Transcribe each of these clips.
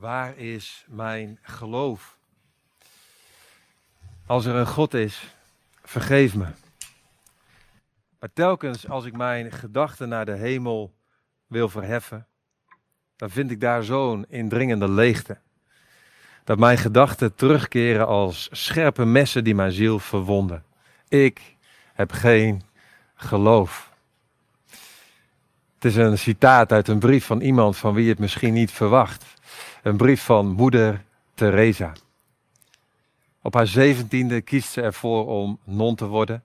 Waar is mijn geloof? Als er een God is, vergeef me. Maar telkens als ik mijn gedachten naar de hemel wil verheffen, dan vind ik daar zo'n indringende leegte. Dat mijn gedachten terugkeren als scherpe messen die mijn ziel verwonden. Ik heb geen geloof. Het is een citaat uit een brief van iemand van wie je het misschien niet verwacht. Een brief van moeder Teresa. Op haar zeventiende kiest ze ervoor om non te worden.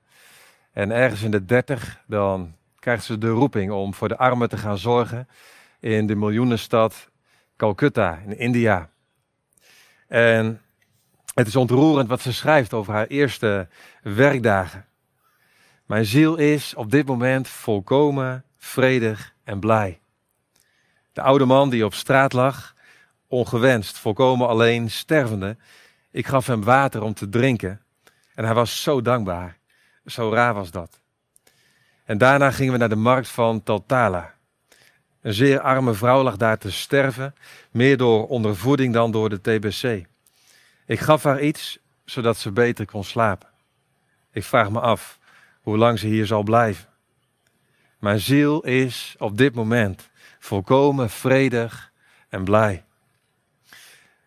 En ergens in de dertig, dan krijgt ze de roeping om voor de armen te gaan zorgen in de miljoenenstad Calcutta in India. En het is ontroerend wat ze schrijft over haar eerste werkdagen. Mijn ziel is op dit moment volkomen vredig en blij. De oude man die op straat lag, ongewenst, volkomen alleen, stervende, ik gaf hem water om te drinken en hij was zo dankbaar. Zo raar was dat. En daarna gingen we naar de markt van Taltala. Een zeer arme vrouw lag daar te sterven, meer door ondervoeding dan door de TBC. Ik gaf haar iets, zodat ze beter kon slapen. Ik vraag me af hoe lang ze hier zal blijven. Mijn ziel is op dit moment volkomen vredig en blij.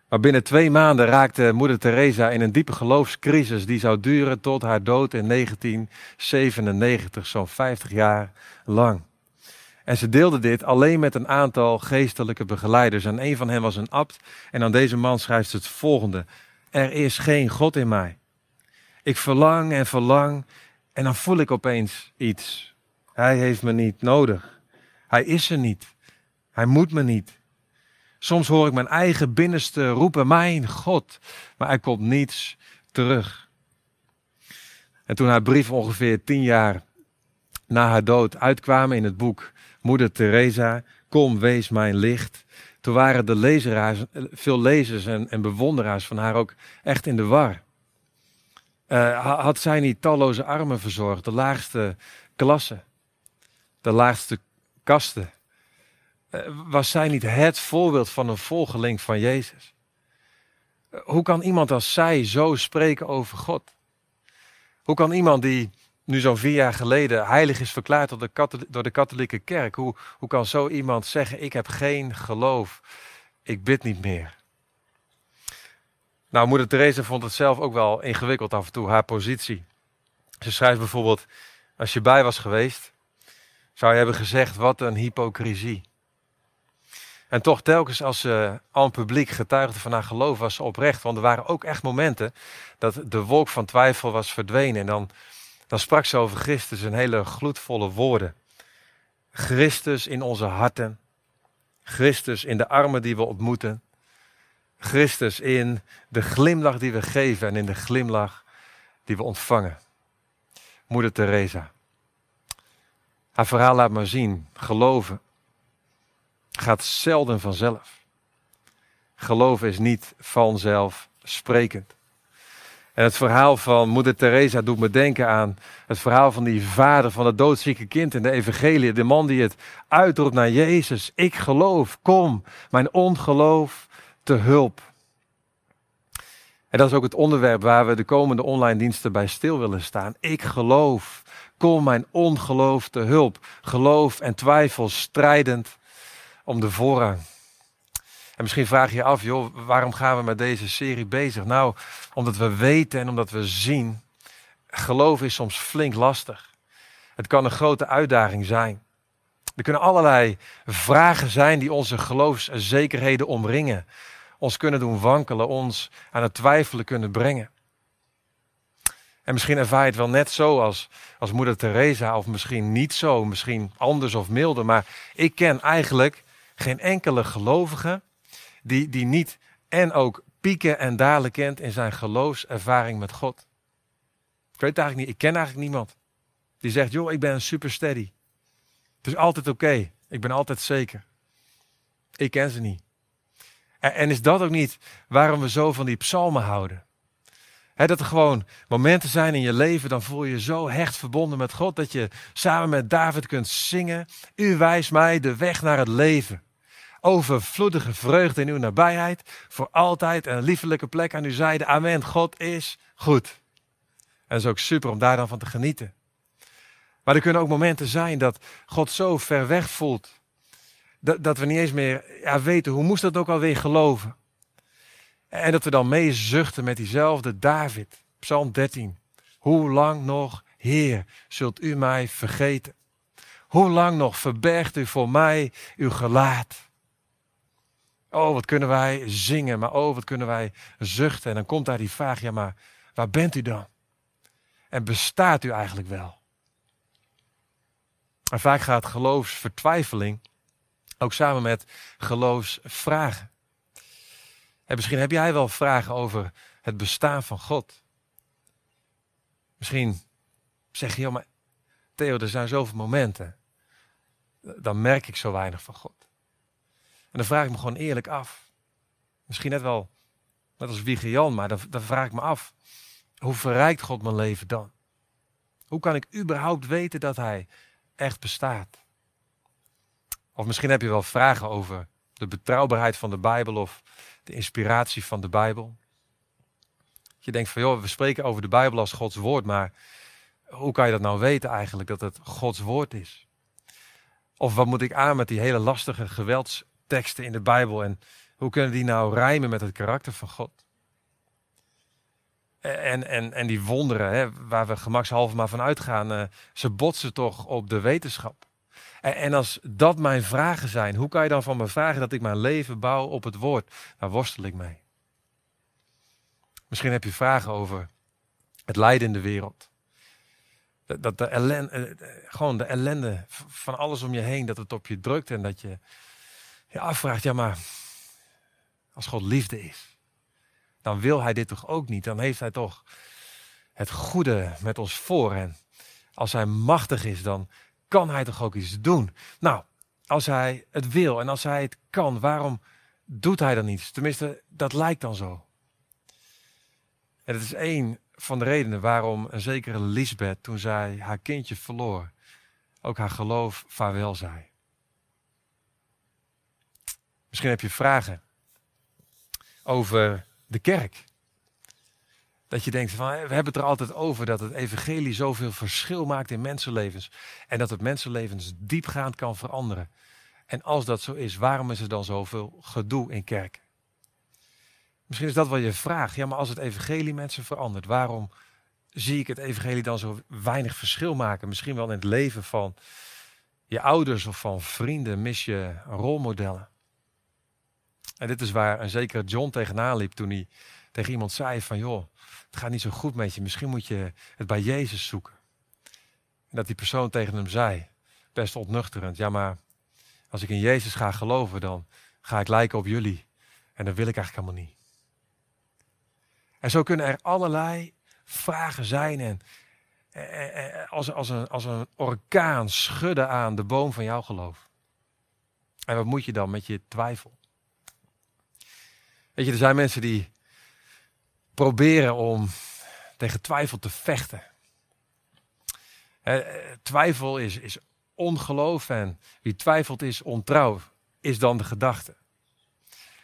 Maar binnen twee maanden raakte moeder Teresa in een diepe geloofscrisis die zou duren tot haar dood in 1997, zo'n 50 jaar lang. En ze deelde dit alleen met een aantal geestelijke begeleiders. En een van hen was een abt. En aan deze man schrijft ze het volgende: Er is geen God in mij. Ik verlang en verlang en dan voel ik opeens iets. Hij heeft me niet nodig. Hij is er niet. Hij moet me niet. Soms hoor ik mijn eigen binnenste roepen, mijn God, maar er komt niets terug. En toen haar brief ongeveer tien jaar na haar dood uitkwamen in het boek Moeder Teresa, Kom, wees mijn licht. Toen waren de veel lezers en, bewonderaars van haar ook echt in de war. Uh, had zij niet talloze armen verzorgd, de laagste klasse, de laagste kasten? Uh, was zij niet het voorbeeld van een volgeling van Jezus? Uh, hoe kan iemand als zij zo spreken over God? Hoe kan iemand die nu zo'n vier jaar geleden heilig is verklaard door de, door de katholieke kerk, hoe, hoe kan zo iemand zeggen, ik heb geen geloof, ik bid niet meer? Nou, moeder Teresa vond het zelf ook wel ingewikkeld af en toe, haar positie. Ze schrijft bijvoorbeeld, als je bij was geweest, zou je hebben gezegd, wat een hypocrisie. En toch telkens als ze al publiek getuigde van haar geloof, was ze oprecht. Want er waren ook echt momenten dat de wolk van twijfel was verdwenen. En dan, dan sprak ze over Christus een hele gloedvolle woorden. Christus in onze harten. Christus in de armen die we ontmoeten. Christus in de glimlach die we geven en in de glimlach die we ontvangen. Moeder Teresa. Haar verhaal laat maar zien, geloven gaat zelden vanzelf. Geloven is niet vanzelfsprekend. En het verhaal van moeder Teresa doet me denken aan het verhaal van die vader van het doodzieke kind in de evangelie. De man die het uitroept naar Jezus. Ik geloof, kom, mijn ongeloof te hulp. En dat is ook het onderwerp waar we de komende online diensten bij stil willen staan. Ik geloof, kom mijn ongeloof te hulp. Geloof en twijfel strijdend om de voorrang. En misschien vraag je je af, joh, waarom gaan we met deze serie bezig? Nou, omdat we weten en omdat we zien, geloof is soms flink lastig. Het kan een grote uitdaging zijn. Er kunnen allerlei vragen zijn die onze geloofszekerheden omringen. Ons kunnen doen wankelen, ons aan het twijfelen kunnen brengen. En misschien ervaar je het wel net zo als, als moeder Teresa, of misschien niet zo, misschien anders of milder. Maar ik ken eigenlijk geen enkele gelovige die, die niet en ook pieken en dalen kent in zijn geloofservaring met God. Ik weet eigenlijk niet. Ik ken eigenlijk niemand die zegt, joh, ik ben een super steady. Het is altijd oké. Ik ben altijd zeker. Ik ken ze niet. En, en, is dat ook niet waarom we zo van die psalmen houden? dat er gewoon momenten zijn in je leven, dan voel je je zo hecht verbonden met God, dat je samen met David kunt zingen, U wijst mij de weg naar het leven. Overvloedige vreugde in uw nabijheid, voor altijd een liefelijke plek aan uw zijde. Amen, God is goed. En het is ook super om daar dan van te genieten. Maar er kunnen ook momenten zijn dat God zo ver weg voelt, dat, dat we niet eens meer ja, weten hoe moest dat ook alweer geloven. En dat we dan meezuchten met diezelfde David, Psalm 13. Hoe lang nog, Heer, zult u mij vergeten? Hoe lang nog verbergt u voor mij uw gelaat? Oh, wat kunnen wij zingen, maar oh, wat kunnen wij zuchten. En dan komt daar die vraag, ja, maar waar bent u dan? En bestaat u eigenlijk wel? En vaak gaat geloofsvertwijfeling ook samen met geloofsvragen. En misschien heb jij wel vragen over het bestaan van God. Misschien zeg je, joh, maar Theo, er zijn zoveel momenten. Dan merk ik zo weinig van God. En dan vraag ik me gewoon eerlijk af. Misschien net wel, net als Wieger Jan, maar dan, dan vraag ik me af. Hoe verrijkt God mijn leven dan? Hoe kan ik überhaupt weten dat Hij echt bestaat? Of misschien heb je wel vragen over de betrouwbaarheid van de Bijbel of de inspiratie van de Bijbel. Je denkt van, joh, we spreken over de Bijbel als Gods woord, maar hoe kan je dat nou weten eigenlijk, dat het Gods woord is? Of wat moet ik aan met die hele lastige geweldsteksten in de Bijbel en hoe kunnen die nou rijmen met het karakter van God? En, en, en die wonderen, hè, waar we gemakshalve maar van uitgaan, uh, ze botsen toch op de wetenschap. En, en, als dat mijn vragen zijn, hoe kan je dan van me vragen dat ik mijn leven bouw op het woord? Daar worstel ik mee. Misschien heb je vragen over het lijden in de wereld. Dat, dat de ellende, eh, gewoon de ellende van alles om je heen, dat het op je drukt en dat je je afvraagt, ja maar, als God liefde is, dan wil hij dit toch ook niet? Dan heeft hij toch het goede met ons voor. En als hij machtig is, dan kan hij toch ook iets doen? Nou, als hij het wil en als hij het kan, waarom doet hij dan niets? Tenminste, dat lijkt dan zo. En het is één van de redenen waarom een zekere Lisbeth, toen zij haar kindje verloor, ook haar geloof vaarwel zei. Misschien heb je vragen over de kerk. Dat je denkt van, we hebben het er altijd over dat het evangelie zoveel verschil maakt in mensenlevens. En dat het mensenlevens diepgaand kan veranderen. En als dat zo is, waarom is er dan zoveel gedoe in kerk? Misschien is dat wel je vraag. Ja, maar als het evangelie mensen verandert, waarom zie ik het evangelie dan zo weinig verschil maken? Misschien wel in het leven van je ouders of van vrienden mis je rolmodellen. En dit is waar een zekere John tegenaan liep toen hij tegen iemand zei van joh, het gaat niet zo goed met je, misschien moet je het bij Jezus zoeken. En dat die persoon tegen hem zei, best ontnuchterend, ja maar als ik in Jezus ga geloven, dan ga ik lijken op jullie. En dat wil ik eigenlijk helemaal niet. En zo kunnen er allerlei vragen zijn en als, als, een, als een orkaan schudden aan de boom van jouw geloof. En wat moet je dan met je twijfel? Weet je, er zijn mensen die proberen om tegen twijfel te vechten. twijfel is, is ongeloof en wie twijfelt is ontrouw, is dan de gedachte.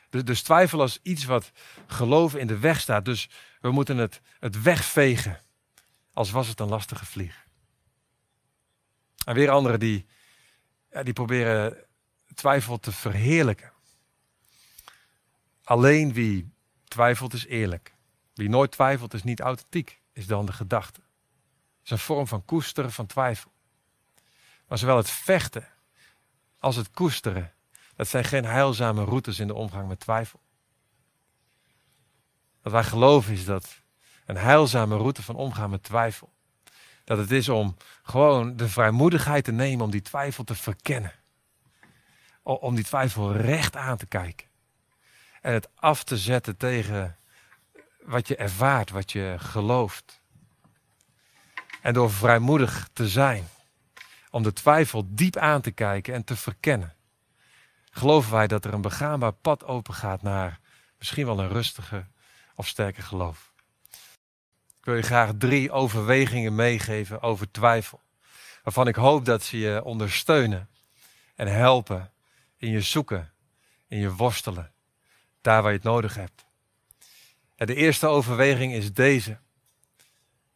Dus, dus twijfel als iets wat geloven in de weg staat. Dus we moeten het, het wegvegen, als was het een lastige vlieg. En weer anderen die, die proberen twijfel te verheerlijken. Alleen wie twijfelt is eerlijk. Wie nooit twijfelt is niet authentiek, is dan de gedachte. Het is een vorm van koesteren van twijfel. Maar zowel het vechten als het koesteren, dat zijn geen heilzame routes in de omgang met twijfel. Wat wij geloven is dat een heilzame route van omgaan met twijfel, dat het is om gewoon de vrijmoedigheid te nemen om die twijfel te verkennen. Om die twijfel recht aan te kijken. En het af te zetten tegen wat je ervaart, wat je gelooft. En door vrijmoedig te zijn, om de twijfel diep aan te kijken en te verkennen, geloven wij dat er een begaanbaar pad open gaat naar misschien wel een rustige of sterke geloof. Ik wil je graag drie overwegingen meegeven over twijfel, waarvan ik hoop dat ze je ondersteunen en helpen in je zoeken in je worstelen, daar waar je het nodig hebt. De eerste overweging is deze.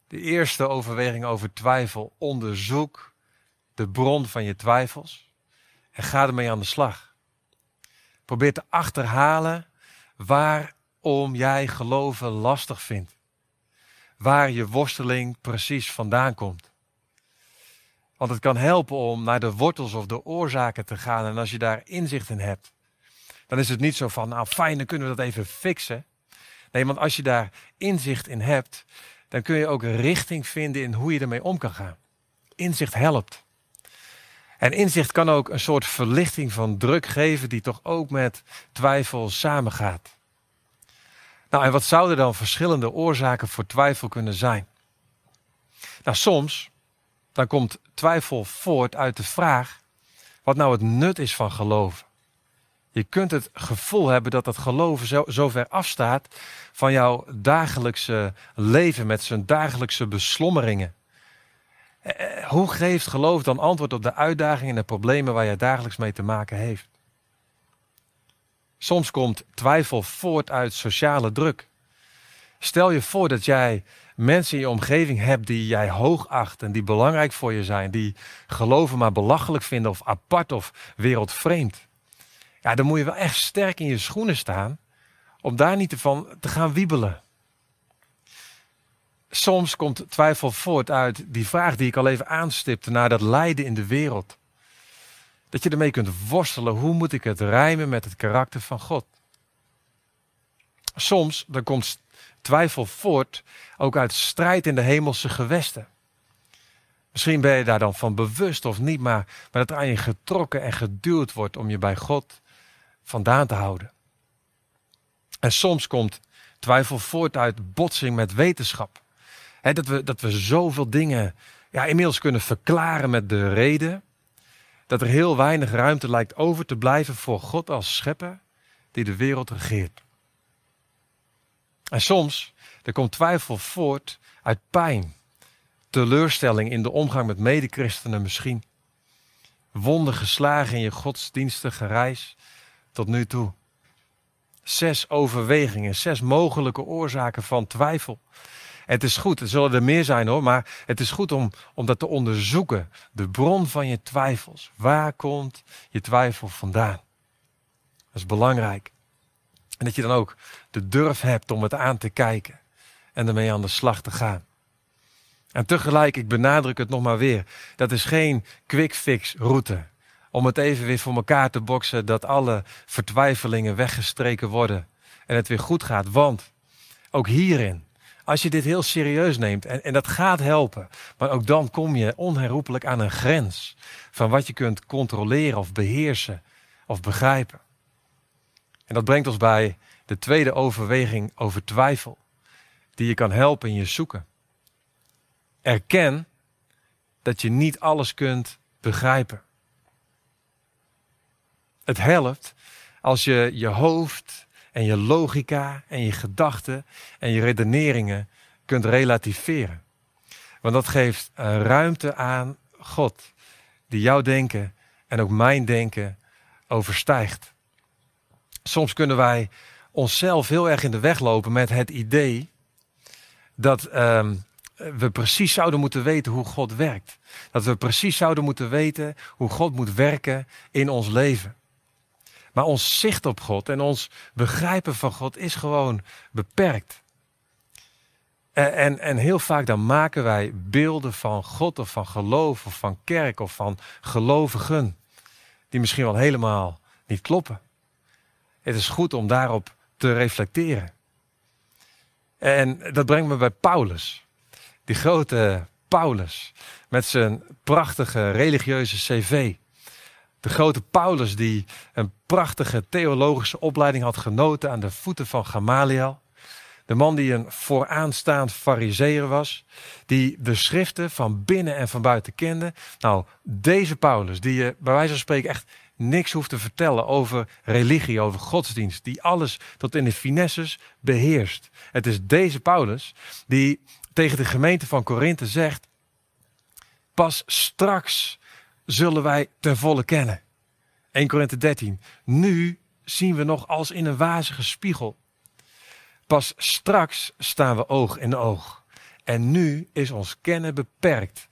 De eerste overweging over twijfel. Onderzoek de bron van je twijfels en ga ermee aan de slag. Probeer te achterhalen waarom jij geloven lastig vindt. Waar je worsteling precies vandaan komt. Want het kan helpen om naar de wortels of de oorzaken te gaan. En als je daar inzicht in hebt, dan is het niet zo van, nou fijn, dan kunnen we dat even fixen. Nee, want als je daar inzicht in hebt, dan kun je ook richting vinden in hoe je ermee om kan gaan. Inzicht helpt. En inzicht kan ook een soort verlichting van druk geven, die toch ook met twijfel samengaat. Nou, en wat zouden dan verschillende oorzaken voor twijfel kunnen zijn? Nou, soms dan komt twijfel voort uit de vraag wat nou het nut is van geloven. Je kunt het gevoel hebben dat dat geloven zo, ver afstaat van jouw dagelijkse leven met zijn dagelijkse beslommeringen. Eh, eh, hoe geeft geloof dan antwoord op de uitdagingen en de problemen waar je dagelijks mee te maken heeft? Soms komt twijfel voort uit sociale druk. Stel je voor dat jij mensen in je omgeving hebt die jij hoog acht en die belangrijk voor je zijn, die geloven maar belachelijk vinden of apart of wereldvreemd. Ja, dan moet je wel echt sterk in je schoenen staan om daar niet van te gaan wiebelen. Soms komt twijfel voort uit die vraag die ik al even aanstipte naar dat lijden in de wereld. Dat je ermee kunt worstelen, hoe moet ik het rijmen met het karakter van God? Soms dan komt twijfel voort ook uit strijd in de hemelse gewesten. Misschien ben je daar dan van bewust of niet, maar, maar dat er aan je getrokken en geduwd wordt om je bij God vandaan te houden. En soms komt twijfel voort uit botsing met wetenschap. dat, we, dat we zoveel dingen ja, inmiddels kunnen verklaren met de reden. Dat er heel weinig ruimte lijkt over te blijven voor God als schepper die de wereld regeert. En soms, er komt twijfel voort uit pijn, teleurstelling in de omgang met medechristenen misschien. Wonden geslagen in je godsdienstige reis tot nu toe. Zes overwegingen, zes mogelijke oorzaken van twijfel. Het is goed, er zullen er meer zijn hoor, maar het is goed om, om dat te onderzoeken. De bron van je twijfels. Waar komt je twijfel vandaan? Dat is belangrijk. En dat je dan ook de durf hebt om het aan te kijken en ermee aan de slag te gaan. En tegelijk, ik benadruk het nog maar weer, dat is geen quick fix route. Om het even weer voor elkaar te boksen dat alle vertwijfelingen weggestreken worden en het weer goed gaat. Want ook hierin, als je dit heel serieus neemt, en, en dat gaat helpen, maar ook dan kom je onherroepelijk aan een grens van wat je kunt controleren of beheersen of begrijpen. En dat brengt ons bij de tweede overweging over twijfel, die je kan helpen in je zoeken. Erken dat je niet alles kunt begrijpen. Het helpt als je je hoofd en je logica en je gedachten en je redeneringen kunt relativeren. Want dat geeft ruimte aan God, die jouw denken en ook mijn denken overstijgt. Soms kunnen wij onszelf heel erg in de weg lopen met het idee dat ehm, we precies zouden moeten weten hoe God werkt. Dat we precies zouden moeten weten hoe God moet werken in ons leven. Maar ons zicht op God en ons begrijpen van God is gewoon beperkt. En, en, en, heel vaak dan maken wij beelden van God of van geloof of van kerk of van gelovigen. Die misschien wel helemaal niet kloppen. Het is goed om daarop te reflecteren. En dat brengt me bij Paulus. Die grote Paulus met zijn prachtige religieuze cv. De grote Paulus die een prachtige theologische opleiding had genoten aan de voeten van Gamaliel. De man die een vooraanstaand fariseer was, die de schriften van binnen en van buiten kende. Nou, deze Paulus, die je bij wijze van spreken echt niks hoeft te vertellen over religie, over godsdienst, die alles tot in de finesses beheerst. Het is deze Paulus die tegen de gemeente van Korinthe zegt: Pas straks zullen wij ten volle kennen. 1 Korinthe 13. Nu zien we nog als in een wazige spiegel. Pas straks staan we oog in oog. En nu is ons kennen beperkt.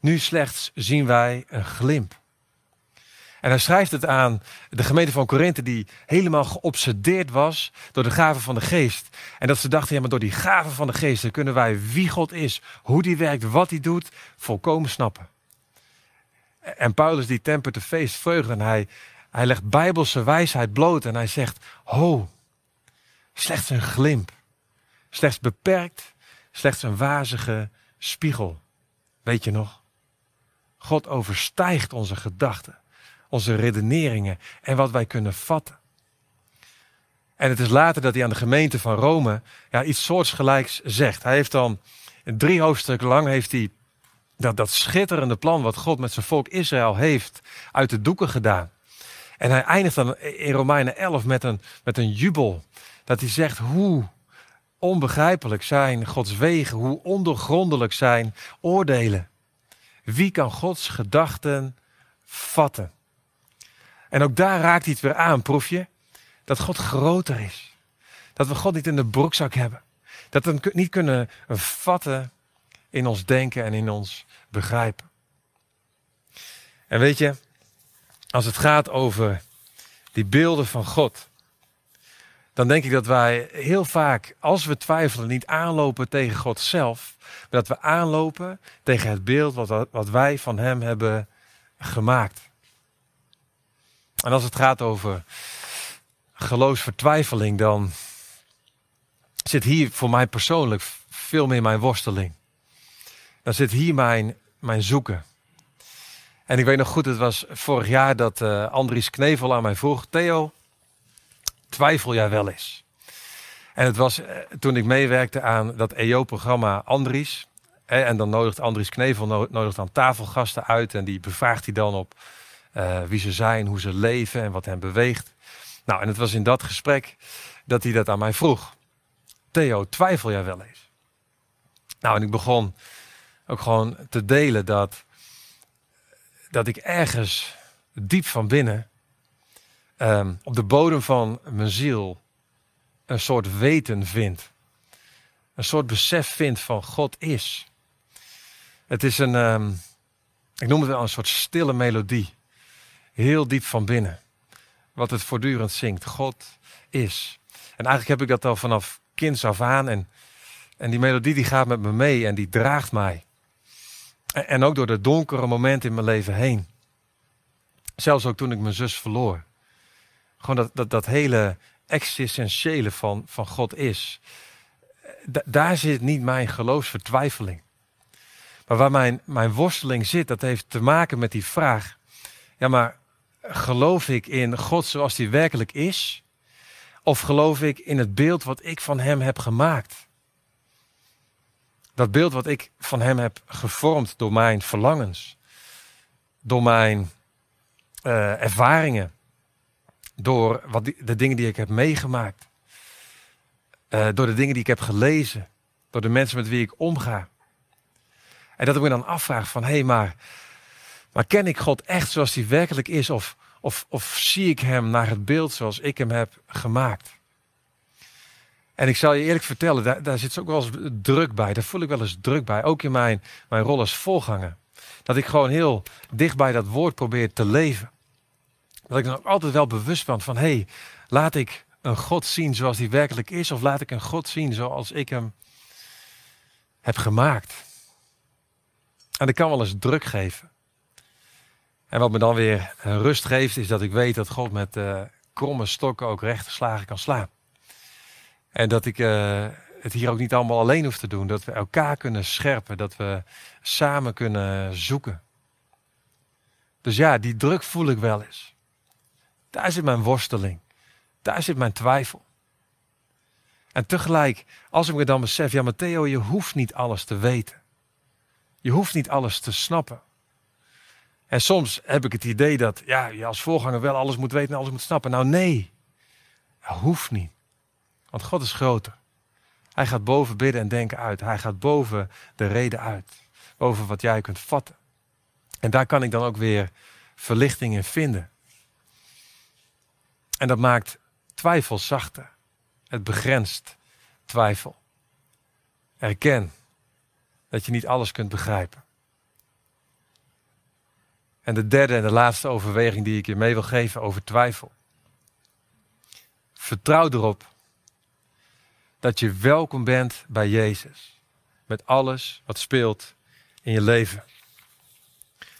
Nu slechts zien wij een glimp. En hij schrijft het aan de gemeente van Korinthe die helemaal geobsedeerd was door de gaven van de geest. En dat ze dachten, ja maar door die gaven van de geest kunnen wij wie God is, hoe die werkt, wat hij doet, volkomen snappen. En Paulus die tempert de feestvreugde en hij, hij legt bijbelse wijsheid bloot en hij zegt, ho, slechts een glimp, slechts beperkt, slechts een wazige spiegel. Weet je nog? God overstijgt onze gedachten onze redeneringen en wat wij kunnen vatten. En het is later dat hij aan de gemeente van Rome ja, iets soortgelijks zegt. Hij heeft dan drie hoofdstukken lang heeft hij dat, dat schitterende plan wat God met zijn volk Israël heeft uit de doeken gedaan. En hij eindigt dan in Romeinen 11 met een, met een jubel. Dat hij zegt hoe onbegrijpelijk zijn Gods wegen, hoe ondergrondelijk zijn oordelen. Wie kan Gods gedachten vatten? En ook daar raakt hij het weer aan, proef je? Dat God groter is. Dat we God niet in de broekzak hebben. Dat we hem niet kunnen vatten in ons denken en in ons begrijpen. En weet je, als het gaat over die beelden van God, dan denk ik dat wij heel vaak, als we twijfelen, niet aanlopen tegen God zelf, maar dat we aanlopen tegen het beeld wat, wat wij van Hem hebben gemaakt. En als het gaat over geloofsvertwijfeling, dan zit hier voor mij persoonlijk veel meer mijn worsteling. Dan zit hier mijn, mijn zoeken. En ik weet nog goed, het was vorig jaar dat uh, Andries Knevel aan mij vroeg: Theo, twijfel jij wel eens? En het was uh, toen ik meewerkte aan dat EO-programma Andries. en dan nodigt Andries Knevel nodigt dan tafelgasten uit en die bevraagt hij dan op uh, wie ze zijn, hoe ze leven en wat hen beweegt. Nou, en het was in dat gesprek dat hij dat aan mij vroeg. Theo, twijfel jij wel eens? Nou, en ik begon ook gewoon te delen dat, dat ik ergens diep van binnen, um, op de bodem van mijn ziel, een soort weten vind. Een soort besef vind van God is. Het is een, um, ik noem het wel een soort stille melodie heel diep van binnen. Wat het voortdurend zingt. God is. En eigenlijk heb ik dat al vanaf kinds af aan. En, en die melodie die gaat met me mee en die draagt mij. En, ook door de donkere momenten in mijn leven heen. Zelfs ook toen ik mijn zus verloor. Gewoon dat, dat, dat hele existentiële van, van God is. daar zit niet mijn geloofsvertwijfeling. Maar waar mijn, mijn worsteling zit, dat heeft te maken met die vraag. Ja, maar geloof ik in God zoals hij werkelijk is? Of geloof ik in het beeld wat ik van hem heb gemaakt? Dat beeld wat ik van hem heb gevormd door mijn verlangens, door mijn uh, ervaringen, door wat de dingen die ik heb meegemaakt, uh, door de dingen die ik heb gelezen, door de mensen met wie ik omga. En dat ik me dan afvraag van, hé, hey, maar maar ken ik God echt zoals hij werkelijk is? Of, of, of zie ik hem naar het beeld zoals ik hem heb gemaakt? En ik zal je eerlijk vertellen, daar, daar zit ook wel eens druk bij. Daar voel ik wel eens druk bij. Ook in mijn, mijn rol als volganger. Dat ik gewoon heel dicht bij dat woord probeer te leven. Dat ik dan ook altijd wel bewust ben van, hé, hey, laat ik een God zien zoals hij werkelijk is. Of laat ik een God zien zoals ik hem heb gemaakt. En dat kan wel eens druk geven. En wat me dan weer rust geeft, is dat ik weet dat God met uh, kromme stokken ook rechte slagen kan slaan. En dat ik uh, het hier ook niet allemaal alleen hoef te doen. Dat we elkaar kunnen scherpen, dat we samen kunnen zoeken. Dus ja, die druk voel ik wel eens. Daar zit mijn worsteling. Daar zit mijn twijfel. En tegelijk, als ik me dan besef, ja Matteo, je hoeft niet alles te weten. Je hoeft niet alles te snappen. En soms heb ik het idee dat ja, je als voorganger wel alles moet weten en alles moet snappen. Nou nee, dat hoeft niet. Want God is groter. Hij gaat boven bidden en denken uit. Hij gaat boven de reden uit. Boven wat jij kunt vatten. En daar kan ik dan ook weer verlichting in vinden. En dat maakt twijfel zachter. Het begrenst twijfel. Erken dat je niet alles kunt begrijpen. En de derde en de laatste overweging die ik je mee wil geven over twijfel. Vertrouw erop dat je welkom bent bij Jezus. Met alles wat speelt in je leven.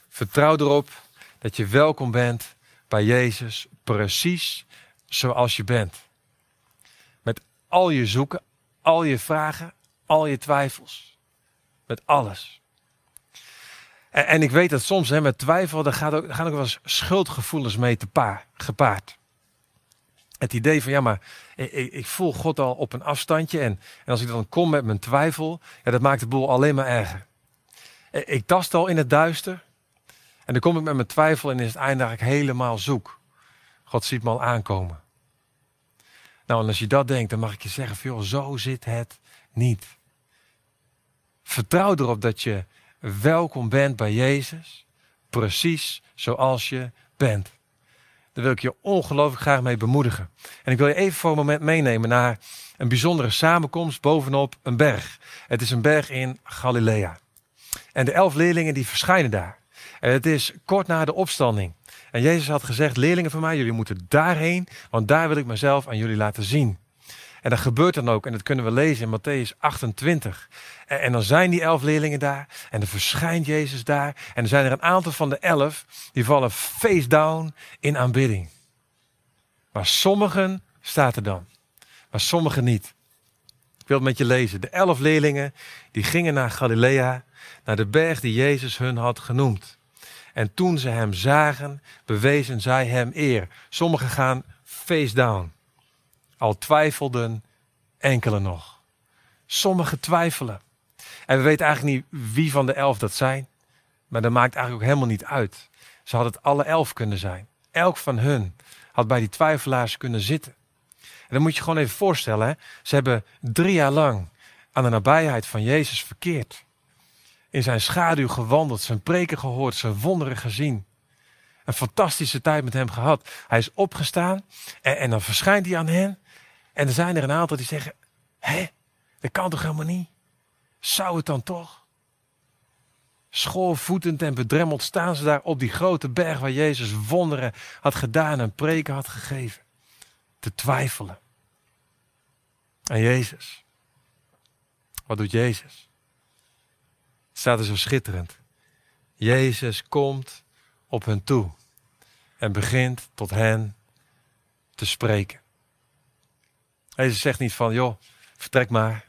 Vertrouw erop dat je welkom bent bij Jezus precies zoals je bent. Met al je zoeken, al je vragen, al je twijfels. Met alles. En, en ik weet dat soms hè, met twijfel, daar, gaat ook, gaan ook wel eens schuldgevoelens mee te paar, gepaard. Het idee van, ja, maar ik, ik, voel God al op een afstandje. En, en als ik dan kom met mijn twijfel, ja, dat maakt de boel alleen maar erger. Ik tast al in het duister. En dan kom ik met mijn twijfel en is het einde eigenlijk helemaal zoek. God ziet me al aankomen. Nou, en als je dat denkt, dan mag ik je zeggen, joh, zo zit het niet. Vertrouw erop dat je welkom bent bij Jezus, precies zoals je bent. Daar wil ik je ongelooflijk graag mee bemoedigen. En ik wil je even voor een moment meenemen naar een bijzondere samenkomst bovenop een berg. Het is een berg in Galilea. En de elf leerlingen die verschijnen daar. En het is kort na de opstanding. En Jezus had gezegd, leerlingen van mij, jullie moeten daarheen, want daar wil ik mezelf aan jullie laten zien. En dat gebeurt dan ook, en dat kunnen we lezen in Matthäus 28. En, dan zijn die elf leerlingen daar, en dan verschijnt Jezus daar. En er zijn er een aantal van de elf, die vallen face down in aanbidding. Maar sommigen staat er dan, maar sommigen niet. Ik wil het met je lezen. De elf leerlingen, die gingen naar Galilea, naar de berg die Jezus hun had genoemd. En toen ze hem zagen, bewezen zij hem eer. Sommigen gaan face down. Al twijfelden enkele nog. Sommigen twijfelen. En we weten eigenlijk niet wie van de elf dat zijn. Maar dat maakt eigenlijk ook helemaal niet uit. Ze hadden het alle elf kunnen zijn. Elk van hun had bij die twijfelaars kunnen zitten. En dan moet je gewoon even voorstellen. Hè? Ze hebben drie jaar lang aan de nabijheid van Jezus verkeerd. In zijn schaduw gewandeld, zijn preken gehoord, zijn wonderen gezien een fantastische tijd met hem gehad. Hij is opgestaan en, en, dan verschijnt hij aan hen. En er zijn er een aantal die zeggen: Hé, dat kan toch helemaal niet? Zou het dan toch? Schoorvoetend en bedremmeld staan ze daar op die grote berg waar Jezus wonderen had gedaan en preken had gegeven. Te twijfelen. En Jezus. Wat doet Jezus? Het staat er zo schitterend. Jezus komt op hen toe en begint tot hen te spreken. Jezus zegt niet van, joh, vertrek maar.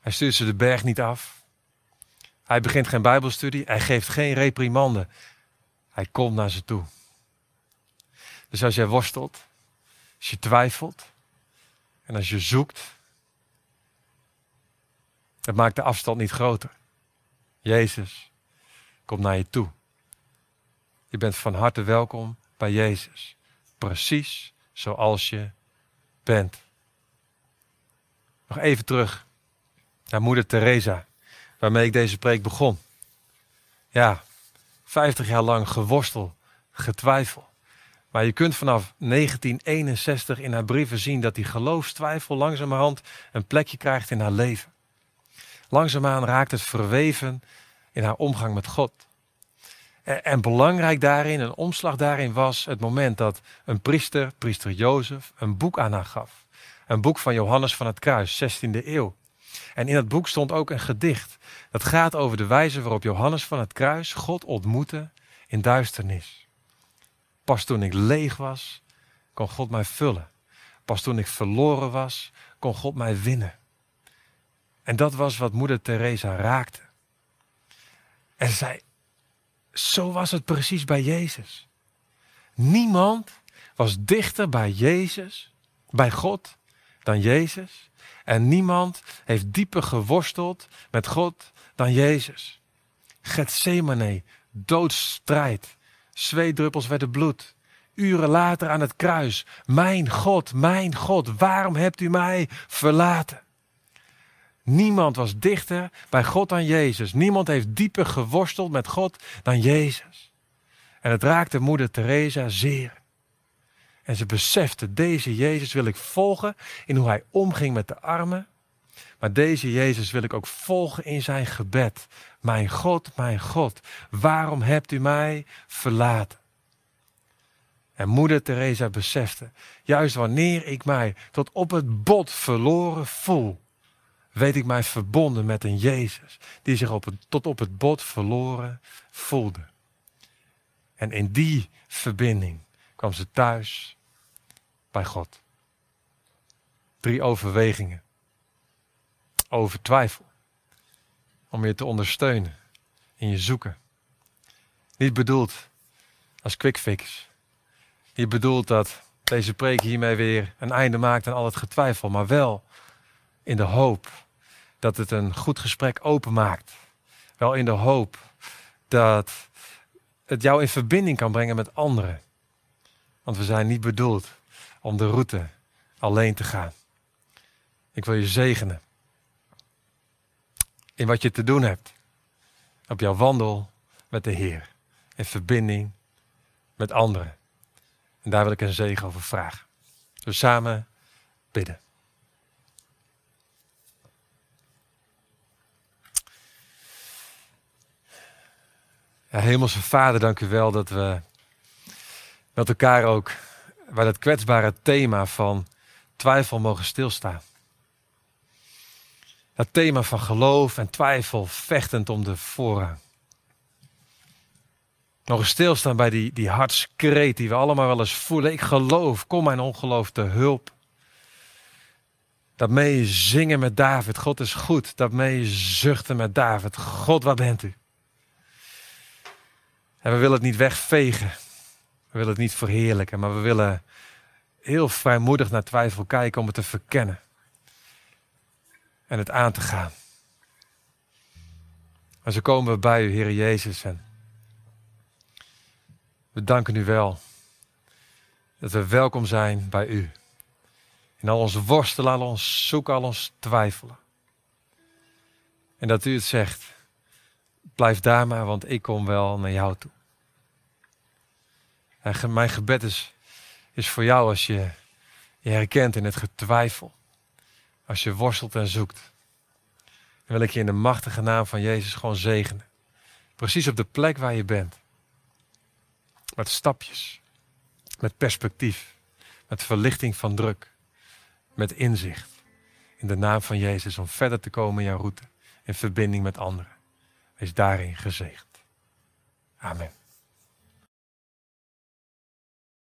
Hij stuurt ze de berg niet af. Hij begint geen Bijbelstudie. Hij geeft geen reprimande. Hij komt naar ze toe. Dus als jij worstelt, als je twijfelt en als je zoekt, het maakt de afstand niet groter. Jezus komt naar je toe. Je bent van harte welkom bij Jezus. Precies zoals je bent. Nog even terug naar moeder Teresa, waarmee ik deze preek begon. Ja, 50 jaar lang geworstel, getwijfel. Maar je kunt vanaf 1961 in haar brieven zien dat die geloofstwijfel langzamerhand een plekje krijgt in haar leven. Langzaamaan raakt het verweven in haar omgang met God. En belangrijk daarin, een omslag daarin was het moment dat een priester, priester Jozef, een boek aan haar gaf. Een boek van Johannes van het Kruis, 16e eeuw. En in dat boek stond ook een gedicht. Dat gaat over de wijze waarop Johannes van het Kruis God ontmoette in duisternis. Pas toen ik leeg was, kon God mij vullen. Pas toen ik verloren was, kon God mij winnen. En dat was wat moeder Teresa raakte. En ze zei, zo was het precies bij Jezus. Niemand was dichter bij Jezus, bij God, dan Jezus. En niemand heeft dieper geworsteld met God dan Jezus. Gethsemane, doodstrijd, zweetdruppels werden bloed. Uren later aan het kruis. Mijn God, mijn God, waarom hebt u mij verlaten? Niemand was dichter bij God dan Jezus. Niemand heeft dieper geworsteld met God dan Jezus. En het raakte moeder Teresa zeer. En ze besefte, deze Jezus wil ik volgen in hoe hij omging met de armen. Maar deze Jezus wil ik ook volgen in zijn gebed. Mijn God, mijn God, waarom hebt u mij verlaten? En moeder Teresa besefte, juist wanneer ik mij tot op het bot verloren voel, weet ik mij verbonden met een Jezus die zich op tot op het bot verloren voelde. En in die verbinding kwam ze thuis bij God. Drie overwegingen over twijfel. Om je te ondersteunen in je zoeken. Niet bedoeld als quick fix. Niet bedoeld dat deze preek hiermee weer een einde maakt aan al het getwijfel. Maar wel in de hoop dat het een goed gesprek openmaakt. Wel in de hoop dat het jou in verbinding kan brengen met anderen. Want we zijn niet bedoeld om de route alleen te gaan. Ik wil je zegenen in wat je te doen hebt. Op jouw wandel met de Heer. In verbinding met anderen. En daar wil ik een zegen over vragen. Dus samen bidden. Ja, Hemelse Vader, dank u wel dat we met elkaar ook bij dat kwetsbare thema van twijfel mogen stilstaan. Dat thema van geloof en twijfel vechtend om de voorrang. Nog stilstaan bij die, die hartskreet die we allemaal wel eens voelen. Ik geloof, kom mijn ongeloof te hulp. Dat mee zingen met David, God is goed. Dat mee zuchten met David, God waar bent u? En we willen het niet wegvegen. We willen het niet verheerlijken, maar we willen heel vrijmoedig naar twijfel kijken om het te verkennen en het aan te gaan. Maar zo komen we bij u, Heer Jezus. En we danken u wel dat we welkom zijn bij u. In al ons worstelen, al ons zoeken, al ons twijfelen. En dat u het zegt, blijf daar maar, want ik kom wel naar jou toe. Mijn gebed is, is voor jou als je je herkent in het getwijfel. Als je worstelt en zoekt. Dan wil ik je in de machtige naam van Jezus gewoon zegenen. Precies op de plek waar je bent. Met stapjes. Met perspectief. Met verlichting van druk. Met inzicht. In de naam van Jezus om verder te komen in jouw route. In verbinding met anderen. Wees daarin gezegend. Amen.